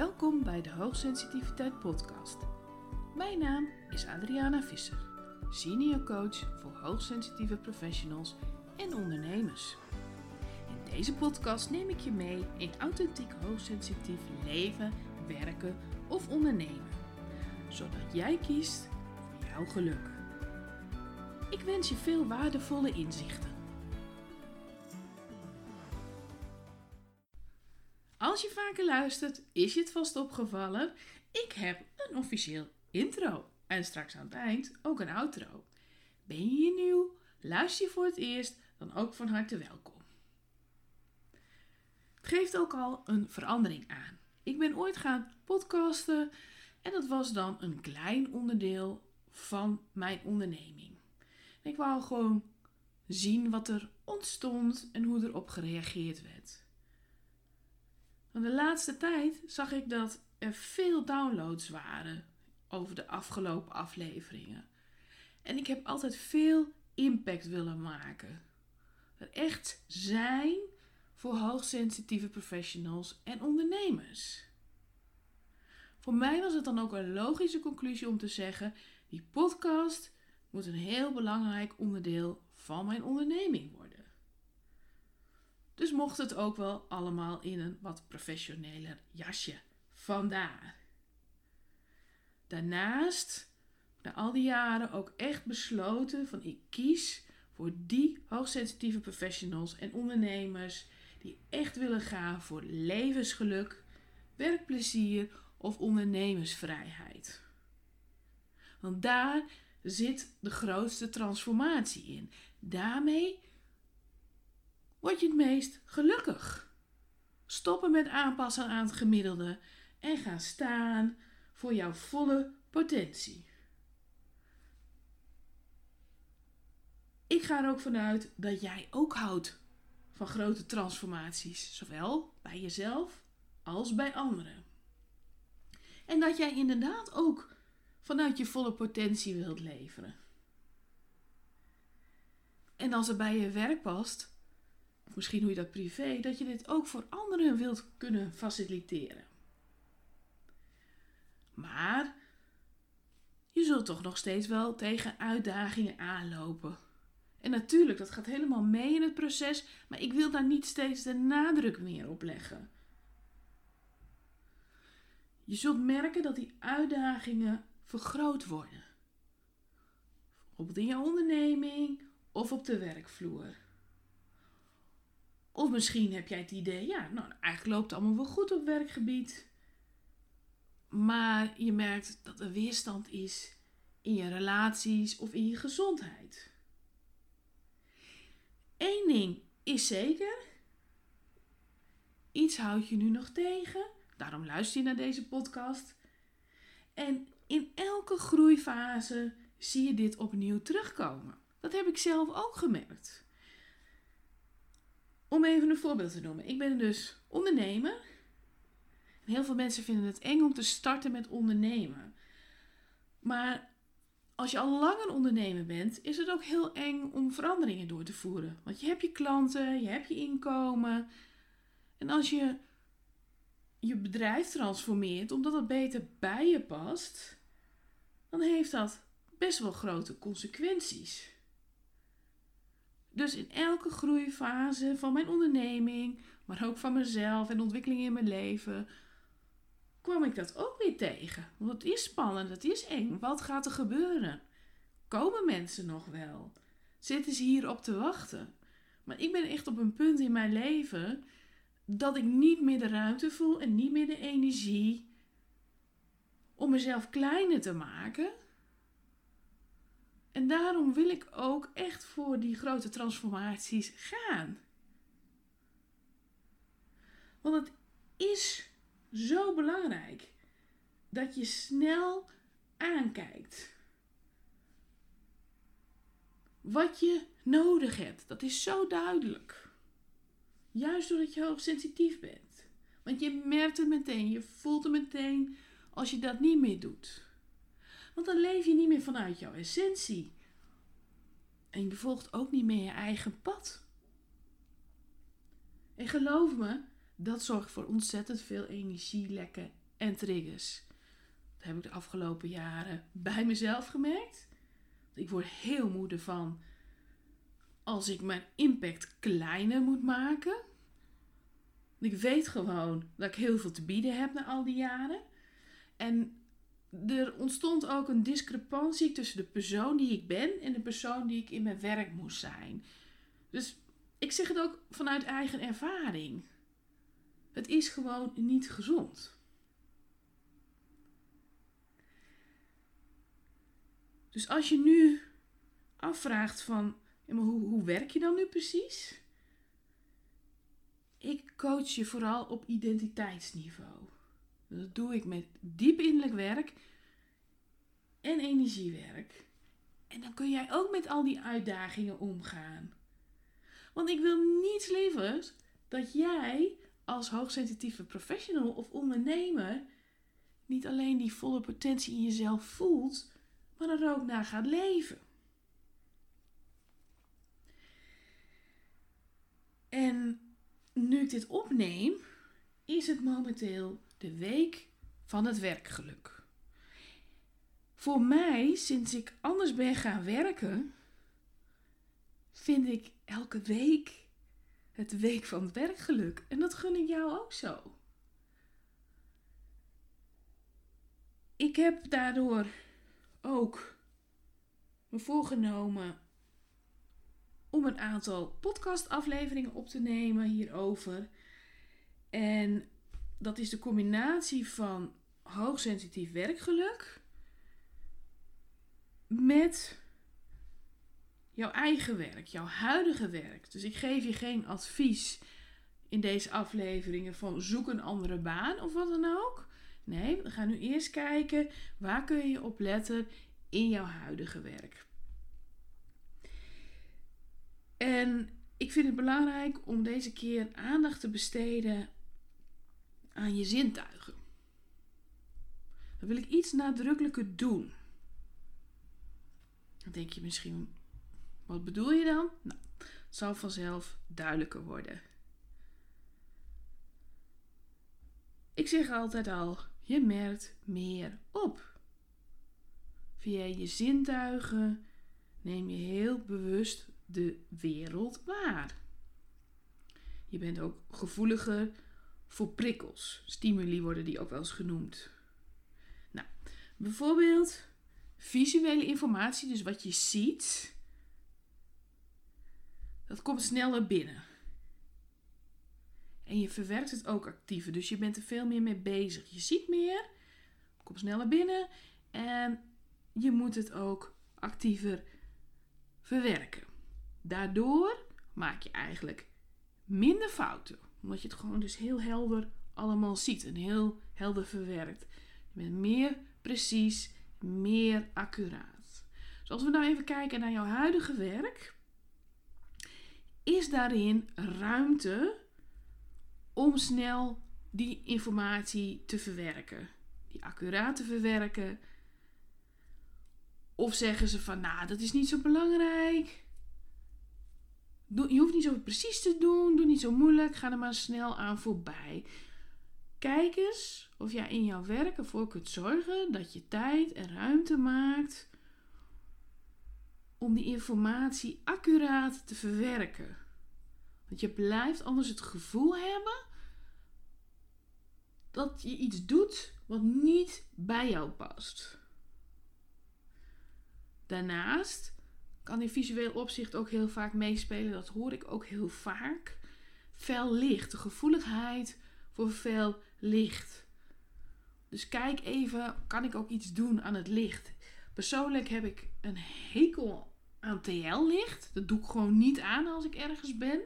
Welkom bij de Hoogsensitiviteit Podcast. Mijn naam is Adriana Visser, senior coach voor hoogsensitieve professionals en ondernemers. In deze podcast neem ik je mee in authentiek hoogsensitief leven, werken of ondernemen, zodat jij kiest voor jouw geluk. Ik wens je veel waardevolle inzichten. Vaker luistert, is je het vast opgevallen. Ik heb een officieel intro. En straks aan het eind ook een outro. Ben je nieuw? Luister je voor het eerst? Dan ook van harte welkom. Het geeft ook al een verandering aan. Ik ben ooit gaan podcasten en dat was dan een klein onderdeel van mijn onderneming. Ik wou gewoon zien wat er ontstond en hoe erop gereageerd werd. Want de laatste tijd zag ik dat er veel downloads waren over de afgelopen afleveringen. En ik heb altijd veel impact willen maken. Er echt zijn voor hoogsensitieve professionals en ondernemers. Voor mij was het dan ook een logische conclusie om te zeggen: die podcast moet een heel belangrijk onderdeel van mijn onderneming worden. Dus mocht het ook wel allemaal in een wat professioneler jasje. Vandaar. Daarnaast, na al die jaren ook echt besloten van ik kies voor die hoogsensitieve professionals en ondernemers die echt willen gaan voor levensgeluk, werkplezier of ondernemersvrijheid. Want daar zit de grootste transformatie in. Daarmee word je het meest gelukkig. Stoppen met aanpassen aan het gemiddelde en gaan staan voor jouw volle potentie. Ik ga er ook vanuit dat jij ook houdt van grote transformaties, zowel bij jezelf als bij anderen. En dat jij inderdaad ook vanuit je volle potentie wilt leveren. En als het bij je werk past, of misschien hoe je dat privé, dat je dit ook voor anderen wilt kunnen faciliteren. Maar je zult toch nog steeds wel tegen uitdagingen aanlopen. En natuurlijk, dat gaat helemaal mee in het proces, maar ik wil daar niet steeds de nadruk meer op leggen. Je zult merken dat die uitdagingen vergroot worden. Bijvoorbeeld in je onderneming of op de werkvloer. Of misschien heb jij het idee, ja, nou eigenlijk loopt het allemaal wel goed op werkgebied. Maar je merkt dat er weerstand is in je relaties of in je gezondheid. Eén ding is zeker. Iets houdt je nu nog tegen. Daarom luister je naar deze podcast. En in elke groeifase zie je dit opnieuw terugkomen. Dat heb ik zelf ook gemerkt. Om even een voorbeeld te noemen. Ik ben dus ondernemer. heel veel mensen vinden het eng om te starten met ondernemen. Maar als je al lang een ondernemer bent, is het ook heel eng om veranderingen door te voeren. Want je hebt je klanten, je hebt je inkomen. En als je je bedrijf transformeert omdat het beter bij je past, dan heeft dat best wel grote consequenties. Dus in elke groeifase van mijn onderneming, maar ook van mezelf en ontwikkeling in mijn leven, kwam ik dat ook weer tegen. Want het is spannend, het is eng. Wat gaat er gebeuren? Komen mensen nog wel? Zitten ze hier op te wachten? Maar ik ben echt op een punt in mijn leven dat ik niet meer de ruimte voel en niet meer de energie om mezelf kleiner te maken en daarom wil ik ook echt voor die grote transformaties gaan. Want het is zo belangrijk dat je snel aankijkt. Wat je nodig hebt, dat is zo duidelijk. Juist doordat je hoogsensitief bent. Want je merkt het meteen, je voelt het meteen als je dat niet meer doet. Want dan leef je niet meer vanuit jouw essentie. En je volgt ook niet meer je eigen pad. En geloof me, dat zorgt voor ontzettend veel energielekken en triggers. Dat heb ik de afgelopen jaren bij mezelf gemerkt. Ik word heel moe ervan als ik mijn impact kleiner moet maken. Ik weet gewoon dat ik heel veel te bieden heb na al die jaren. En er ontstond ook een discrepantie tussen de persoon die ik ben en de persoon die ik in mijn werk moest zijn. Dus ik zeg het ook vanuit eigen ervaring. Het is gewoon niet gezond. Dus als je nu afvraagt van, hoe, hoe werk je dan nu precies? Ik coach je vooral op identiteitsniveau. Dat doe ik met diep innerlijk werk en energiewerk. En dan kun jij ook met al die uitdagingen omgaan. Want ik wil niets liever dat jij als hoogsensitieve professional of ondernemer niet alleen die volle potentie in jezelf voelt, maar er ook naar gaat leven. En nu ik dit opneem, is het momenteel de week van het werkgeluk. Voor mij, sinds ik anders ben gaan werken, vind ik elke week het week van het werkgeluk. En dat gun ik jou ook zo. Ik heb daardoor ook me voorgenomen om een aantal podcastafleveringen op te nemen hierover. En dat is de combinatie van hoogsensitief werkgeluk met jouw eigen werk, jouw huidige werk. Dus ik geef je geen advies in deze afleveringen van zoek een andere baan of wat dan ook. Nee, we gaan nu eerst kijken waar kun je op letten in jouw huidige werk. En ik vind het belangrijk om deze keer aandacht te besteden aan je zintuigen. Dan wil ik iets nadrukkelijker doen. Dan denk je misschien, wat bedoel je dan? Nou, het zal vanzelf duidelijker worden. Ik zeg altijd al, je merkt meer op. Via je zintuigen neem je heel bewust de wereld waar. Je bent ook gevoeliger voor prikkels. Stimuli worden die ook wel eens genoemd. Nou, bijvoorbeeld visuele informatie, dus wat je ziet, dat komt sneller binnen. En je verwerkt het ook actiever, dus je bent er veel meer mee bezig. Je ziet meer, komt sneller binnen en je moet het ook actiever verwerken. Daardoor maak je eigenlijk minder fouten. Omdat je het gewoon dus heel helder allemaal ziet en heel helder verwerkt. Je bent meer precies, meer accuraat. Dus als we nou even kijken naar jouw huidige werk, is daarin ruimte om snel die informatie te verwerken, die accuraat te verwerken. Of zeggen ze van, nou, dat is niet zo belangrijk je hoeft niet zo precies te doen. Doe niet zo moeilijk. Ga er maar snel aan voorbij. Kijk eens of jij in jouw werk ervoor kunt zorgen dat je tijd en ruimte maakt om die informatie accuraat te verwerken. Want je blijft anders het gevoel hebben dat je iets doet wat niet bij jou past. Daarnaast kan in visueel opzicht ook heel vaak meespelen. Dat hoor ik ook heel vaak. Fel licht, de gevoeligheid voor fel licht. Dus kijk even, kan ik ook iets doen aan het licht? Persoonlijk heb ik een hekel aan TL-licht. Dat doe ik gewoon niet aan als ik ergens ben.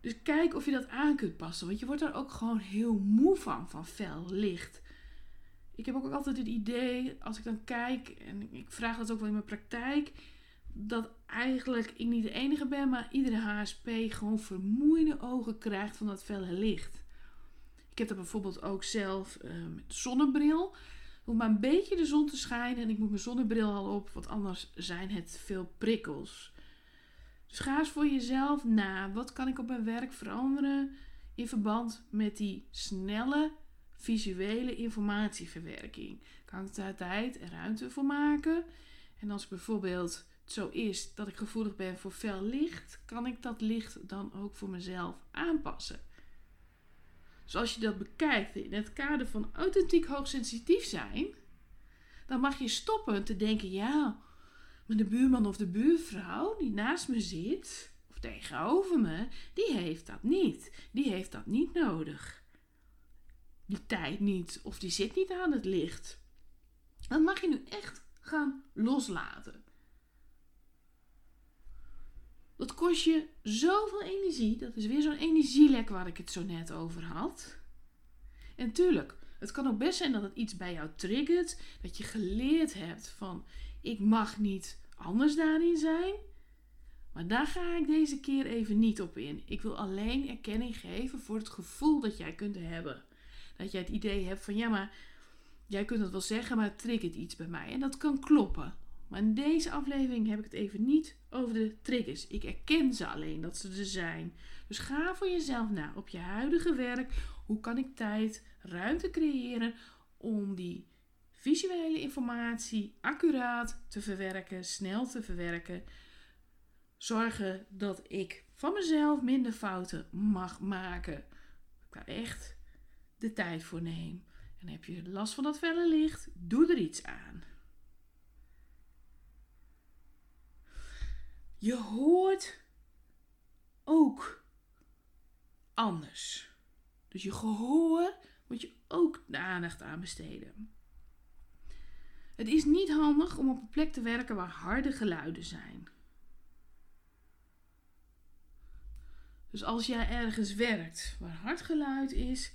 Dus kijk of je dat aan kunt passen. Want je wordt er ook gewoon heel moe van, van fel licht ik heb ook altijd het idee, als ik dan kijk, en ik vraag dat ook wel in mijn praktijk, dat eigenlijk ik niet de enige ben, maar iedere HSP gewoon vermoeide ogen krijgt van dat felle licht. Ik heb dat bijvoorbeeld ook zelf uh, met zonnebril. Om maar een beetje de zon te schijnen en ik moet mijn zonnebril al op, want anders zijn het veel prikkels. Dus ga eens voor jezelf na. Wat kan ik op mijn werk veranderen? in verband met die snelle visuele informatieverwerking. Kan ik daar tijd en ruimte voor maken? En als bijvoorbeeld het zo is dat ik gevoelig ben voor fel licht, kan ik dat licht dan ook voor mezelf aanpassen. Dus als je dat bekijkt in het kader van authentiek hoogsensitief zijn, dan mag je stoppen te denken: ja, maar de buurman of de buurvrouw die naast me zit of tegenover me, die heeft dat niet. Die heeft dat niet nodig. Die tijd niet of die zit niet aan het licht. Dat mag je nu echt gaan loslaten. Dat kost je zoveel energie. Dat is weer zo'n energielek waar ik het zo net over had. En tuurlijk, het kan ook best zijn dat het iets bij jou triggert. Dat je geleerd hebt van ik mag niet anders daarin zijn. Maar daar ga ik deze keer even niet op in. Ik wil alleen erkenning geven voor het gevoel dat jij kunt hebben. Dat jij het idee hebt van ja, maar jij kunt het wel zeggen, maar het triggert iets bij mij. En dat kan kloppen. Maar in deze aflevering heb ik het even niet over de triggers. Ik erken ze alleen dat ze er zijn. Dus ga voor jezelf na op je huidige werk. Hoe kan ik tijd, ruimte creëren om die visuele informatie accuraat te verwerken, snel te verwerken. Zorgen dat ik van mezelf minder fouten mag maken. Daar echt de tijd voor neem. En heb je last van dat felle licht, doe er iets aan. Je hoort ook anders. Dus je gehoor moet je ook de aandacht aan besteden. Het is niet handig om op een plek te werken waar harde geluiden zijn. Dus als jij ergens werkt waar hard geluid is,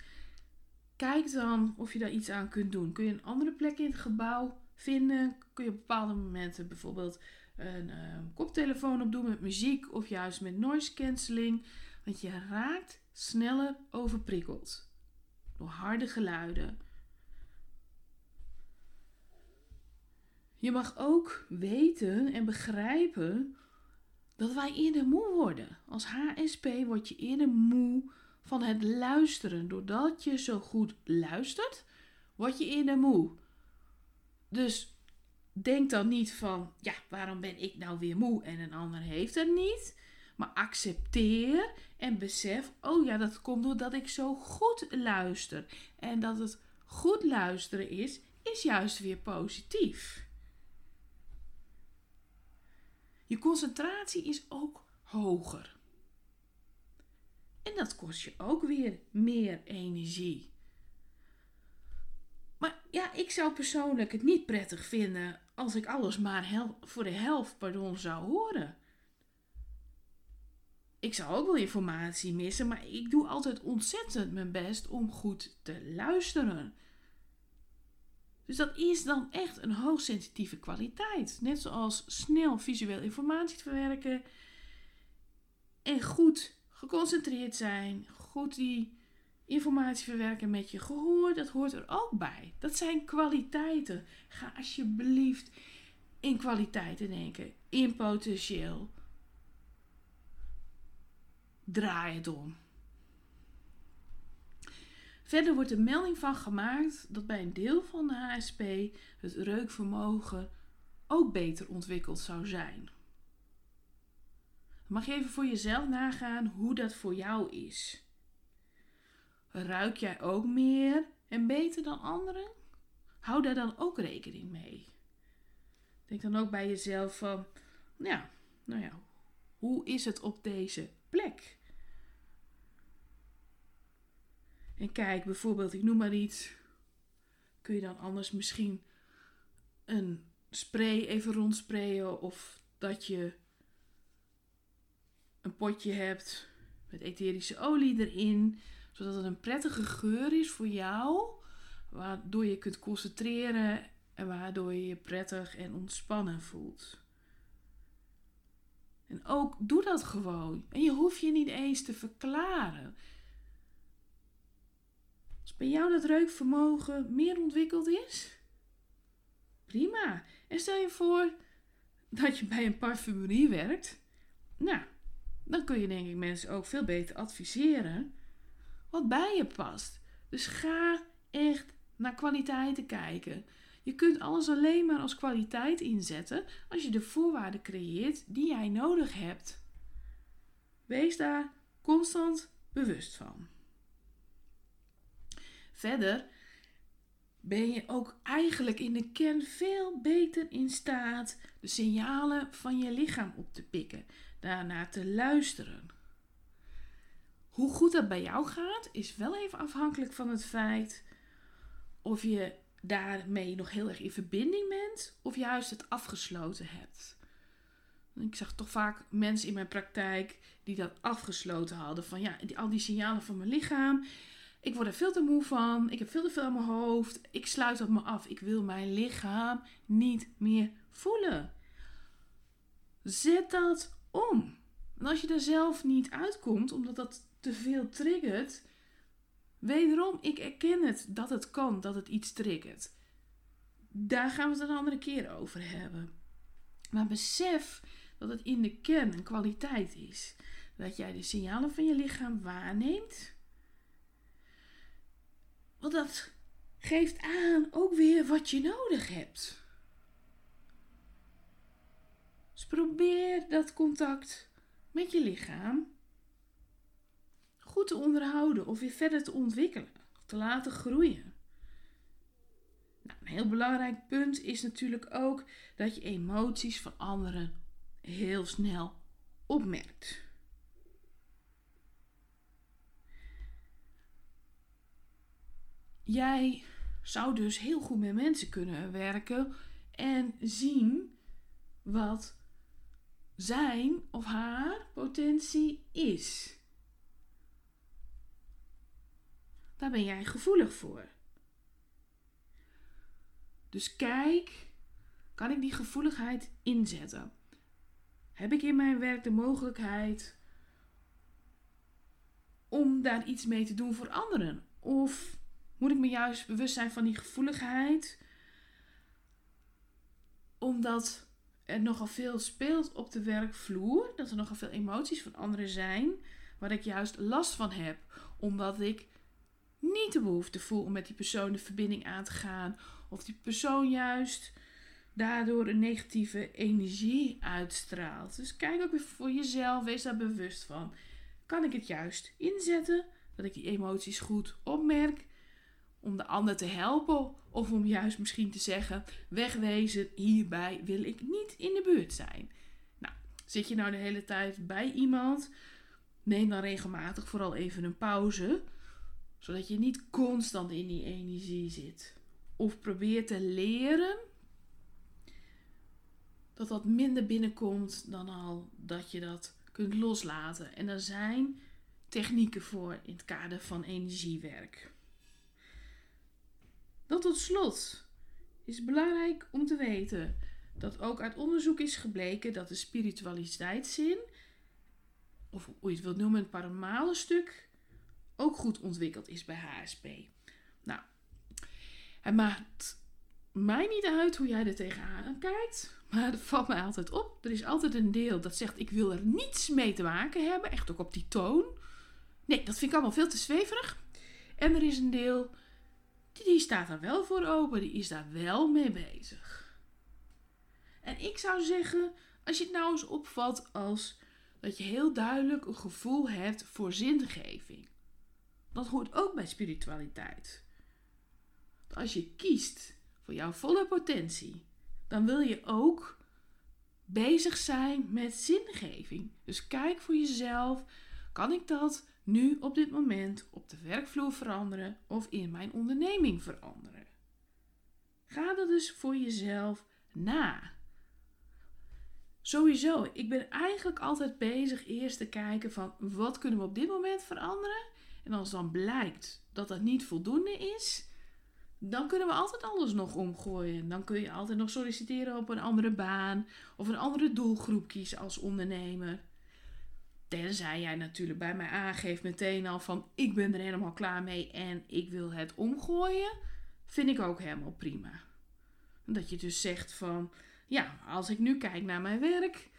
kijk dan of je daar iets aan kunt doen. Kun je een andere plek in het gebouw vinden? Kun je op bepaalde momenten bijvoorbeeld een uh, koptelefoon opdoen met muziek of juist met noise cancelling? Want je raakt sneller overprikkeld door harde geluiden. Je mag ook weten en begrijpen dat wij eerder moe worden. Als HSP word je eerder moe van het luisteren. Doordat je zo goed luistert, word je eerder moe. Dus denk dan niet van, ja, waarom ben ik nou weer moe en een ander heeft het niet? Maar accepteer en besef, oh ja, dat komt doordat ik zo goed luister. En dat het goed luisteren is, is juist weer positief. Je concentratie is ook hoger. En dat kost je ook weer meer energie. Maar ja, ik zou persoonlijk het niet prettig vinden als ik alles maar voor de helft pardon, zou horen. Ik zou ook wel informatie missen, maar ik doe altijd ontzettend mijn best om goed te luisteren. Dus dat is dan echt een hoogsensitieve kwaliteit. Net zoals snel visueel informatie te verwerken en goed geconcentreerd zijn, goed die informatie verwerken met je gehoor, dat hoort er ook bij. Dat zijn kwaliteiten. Ga alsjeblieft in kwaliteiten denken, in potentieel. Draai het om. Verder wordt er melding van gemaakt dat bij een deel van de HSP het reukvermogen ook beter ontwikkeld zou zijn. Mag je even voor jezelf nagaan hoe dat voor jou is. Ruik jij ook meer en beter dan anderen? Hou daar dan ook rekening mee. Denk dan ook bij jezelf van, ja, nou ja, hoe is het op deze plek? En kijk, bijvoorbeeld, ik noem maar iets. Kun je dan anders misschien een spray even rondsprayen of dat je een potje hebt met etherische olie erin, zodat het een prettige geur is voor jou, waardoor je kunt concentreren en waardoor je je prettig en ontspannen voelt. En ook doe dat gewoon. En je hoeft je niet eens te verklaren bij jou dat reukvermogen meer ontwikkeld is? Prima. En stel je voor dat je bij een parfumerie werkt. Nou, dan kun je denk ik mensen ook veel beter adviseren wat bij je past. Dus ga echt naar kwaliteiten kijken. Je kunt alles alleen maar als kwaliteit inzetten als je de voorwaarden creëert die jij nodig hebt. Wees daar constant bewust van. Verder ben je ook eigenlijk in de kern veel beter in staat de signalen van je lichaam op te pikken, daarnaar te luisteren. Hoe goed dat bij jou gaat, is wel even afhankelijk van het feit of je daarmee nog heel erg in verbinding bent of juist het afgesloten hebt. Ik zag toch vaak mensen in mijn praktijk die dat afgesloten hadden. Van ja, die, al die signalen van mijn lichaam. Ik word er veel te moe van. Ik heb veel te veel aan mijn hoofd. Ik sluit dat me af. Ik wil mijn lichaam niet meer voelen. Zet dat om. En als je er zelf niet uitkomt, omdat dat te veel triggert, wederom, ik erken het dat het kan, dat het iets triggert. Daar gaan we het een andere keer over hebben. Maar besef dat het in de kern een kwaliteit is. Dat jij de signalen van je lichaam waarneemt. Want dat geeft aan ook weer wat je nodig hebt. Probeer dat contact met je lichaam goed te onderhouden of weer verder te ontwikkelen te laten groeien. Nou, een heel belangrijk punt is natuurlijk ook dat je emoties van anderen heel snel opmerkt. Jij zou dus heel goed met mensen kunnen werken en zien wat zijn of haar potentie is. Daar ben jij gevoelig voor. Dus kijk, kan ik die gevoeligheid inzetten? Heb ik in mijn werk de mogelijkheid om daar iets mee te doen voor anderen? Of moet ik me juist bewust zijn van die gevoeligheid? Omdat er nogal veel speelt op de werkvloer, dat er nogal veel emoties van anderen zijn, waar ik juist last van heb, omdat ik niet de behoefte voel om met die persoon de verbinding aan te gaan, of die persoon juist daardoor een negatieve energie uitstraalt. Dus kijk ook weer voor jezelf, wees daar bewust van. Kan ik het juist inzetten, dat ik die emoties goed opmerk, om de ander te helpen, of om juist misschien te zeggen: wegwezen, hierbij wil ik niet in de buurt zijn. Nou, zit je nou de hele tijd bij iemand? Neem dan regelmatig vooral even een pauze, zodat je niet constant in die energie zit. Of probeer te leren dat dat minder binnenkomt dan al dat je dat kunt loslaten. En er zijn technieken voor in het kader van energiewerk. Dan tot slot is belangrijk om te weten dat ook uit onderzoek is gebleken dat de spiritualiteitszin, of hoe je het wilt noemen, het paramale stuk, ook goed ontwikkeld is bij HSP. Nou, het maakt mij niet uit hoe jij er tegenaan kijkt. Maar het valt mij altijd op. Er is altijd een deel dat zegt: Ik wil er niets mee te maken hebben. Echt ook op die toon. Nee, dat vind ik allemaal veel te zweverig. En er is een deel die, staat daar wel voor open. Die is daar wel mee bezig. En ik zou zeggen: als je het nou eens opvat als dat je heel duidelijk een gevoel hebt voor zingeving. Dat hoort ook bij spiritualiteit. Als je kiest voor jouw volle potentie dan wil je ook bezig zijn met zingeving. Dus kijk voor jezelf, kan ik dat nu op dit moment op de werkvloer veranderen of in mijn onderneming veranderen? Ga dat dus voor jezelf na. Sowieso, ik ben eigenlijk altijd bezig eerst te kijken van wat kunnen we op dit moment veranderen. En als dan blijkt dat dat niet voldoende is, dan kunnen we altijd alles nog omgooien. Dan kun je altijd nog solliciteren op een andere baan of een andere doelgroep kiezen als ondernemer. Tenzij jij natuurlijk bij mij aangeeft meteen al van ik ben er helemaal klaar mee en ik wil het omgooien, vind ik ook helemaal prima. Dat je dus zegt van ja, als ik nu kijk naar mijn werk,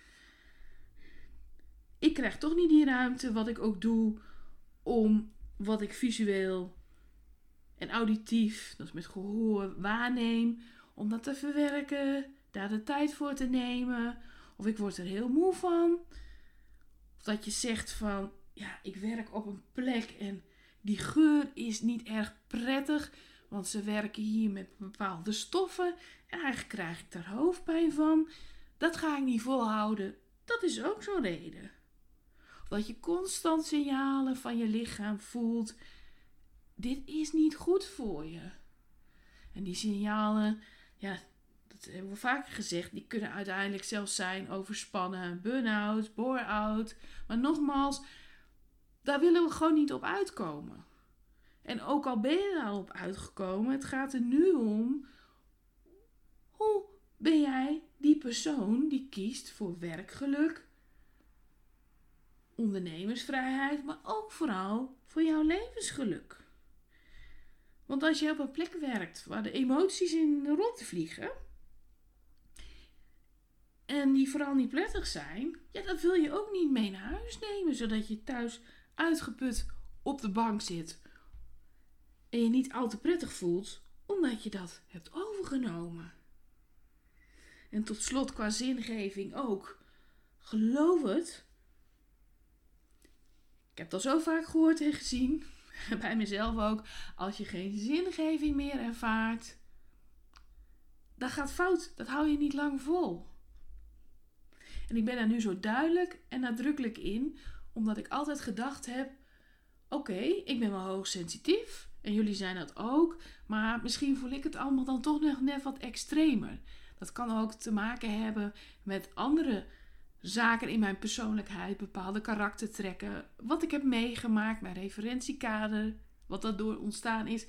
ik krijg toch niet die ruimte wat ik ook doe om wat ik visueel en auditief, dat is met gehoor, waarneem, om dat te verwerken, daar de tijd voor te nemen. Of ik word er heel moe van. Dat je zegt van, ja, ik werk op een plek en die geur is niet erg prettig, want ze werken hier met bepaalde stoffen en eigenlijk krijg ik daar hoofdpijn van. Dat ga ik niet volhouden. Dat is ook zo'n reden. Dat je constant signalen van je lichaam voelt. Dit is niet goed voor je. En die signalen, ja, dat hebben we vaker gezegd, die kunnen uiteindelijk zelfs zijn overspannen, burn-out, bore-out. Maar nogmaals, daar willen we gewoon niet op uitkomen. En ook al ben je daar op uitgekomen, het gaat er nu om hoe ben jij die persoon die kiest voor werkgeluk, ondernemersvrijheid, maar ook vooral voor jouw levensgeluk. Want als je op een plek werkt waar de emoties in rondvliegen en die vooral niet prettig zijn, ja, dat wil je ook niet mee naar huis nemen, zodat je thuis uitgeput op de bank zit en je niet al te prettig voelt, omdat je dat hebt overgenomen. En tot slot qua zingeving ook. Geloof het. Ik heb al zo vaak gehoord en gezien, bij mezelf ook. Als je geen zingeving meer ervaart, dat gaat fout. Dat hou je niet lang vol. En ik ben daar nu zo duidelijk en nadrukkelijk in, omdat ik altijd gedacht heb: oké, ik ben wel hoogsensitief en jullie zijn dat ook, maar misschien voel ik het allemaal dan toch nog net wat extremer. Dat kan ook te maken hebben met andere zaken in mijn persoonlijkheid, bepaalde karaktertrekken, wat ik heb meegemaakt, mijn referentiekader, wat daardoor ontstaan is.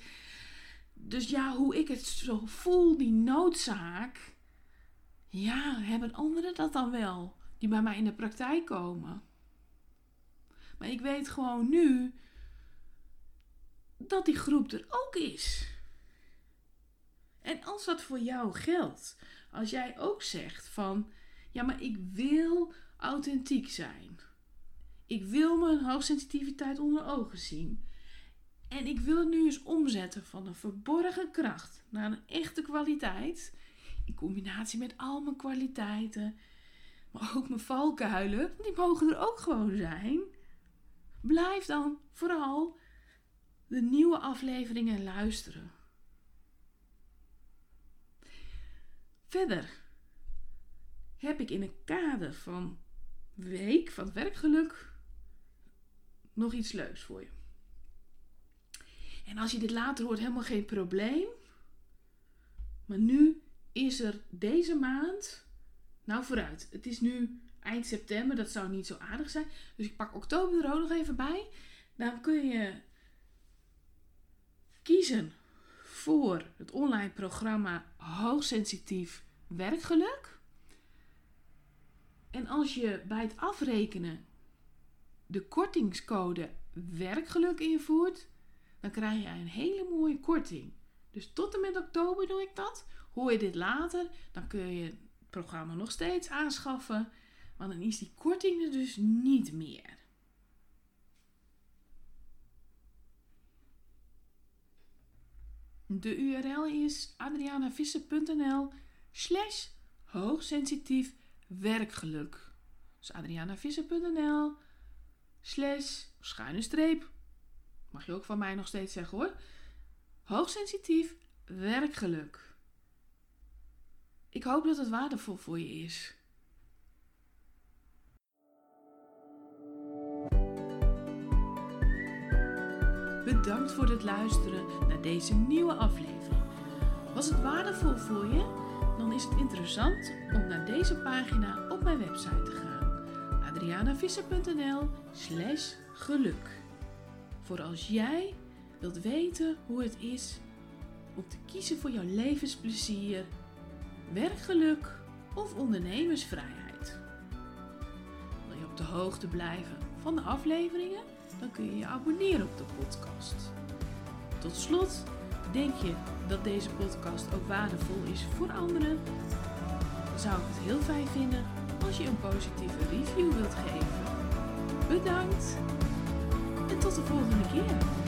Dus ja, hoe ik het zo voel, die noodzaak, ja, hebben anderen dat dan wel, die bij mij in de praktijk komen. Maar ik weet gewoon nu dat die groep er ook is. En als dat voor jou geldt, als jij ook zegt van, ja, maar ik wil authentiek zijn. Ik wil mijn hoogsensitiviteit onder ogen zien. En ik wil het nu eens omzetten van een verborgen kracht naar een echte kwaliteit. In combinatie met al mijn kwaliteiten. Maar ook mijn valkuilen, die mogen er ook gewoon zijn. Blijf dan vooral de nieuwe afleveringen luisteren. Verder heb ik in een kader van week van het werkgeluk nog iets leuks voor je. En als je dit later hoort, helemaal geen probleem. Maar nu is er deze maand, nou vooruit, het is nu eind september, dat zou niet zo aardig zijn. Dus ik pak oktober er ook nog even bij. Dan kun je kiezen voor het online programma Hoogsensitief Werkgeluk. En als je bij het afrekenen de kortingscode werkgeluk invoert, dan krijg je een hele mooie korting. Dus tot en met oktober doe ik dat. Hoor je dit later, dan kun je het programma nog steeds aanschaffen. Maar dan is die korting er dus niet meer. De URL is adrianavisser.nl slash hoogsensitief werkgeluk. Dus adrianavisser.nl slash schuine streep. Mag je ook van mij nog steeds zeggen hoor. Hoogsensitief werkgeluk. Ik hoop dat het waardevol voor je is. Bedankt voor het luisteren naar deze nieuwe aflevering. Was het waardevol voor je? Dan is het interessant om naar deze pagina op mijn website te gaan. adrianavisser.nl slash geluk. Voor als jij wilt weten hoe het is om te kiezen voor jouw levensplezier, werkgeluk of ondernemersvrijheid. Wil je op de hoogte blijven van de afleveringen? dan kun je je abonneren op de podcast. Tot slot, denk je dat deze podcast ook waardevol is voor anderen? Dan zou ik het heel fijn vinden als je een positieve review wilt geven. Bedankt en tot de de volgende keer.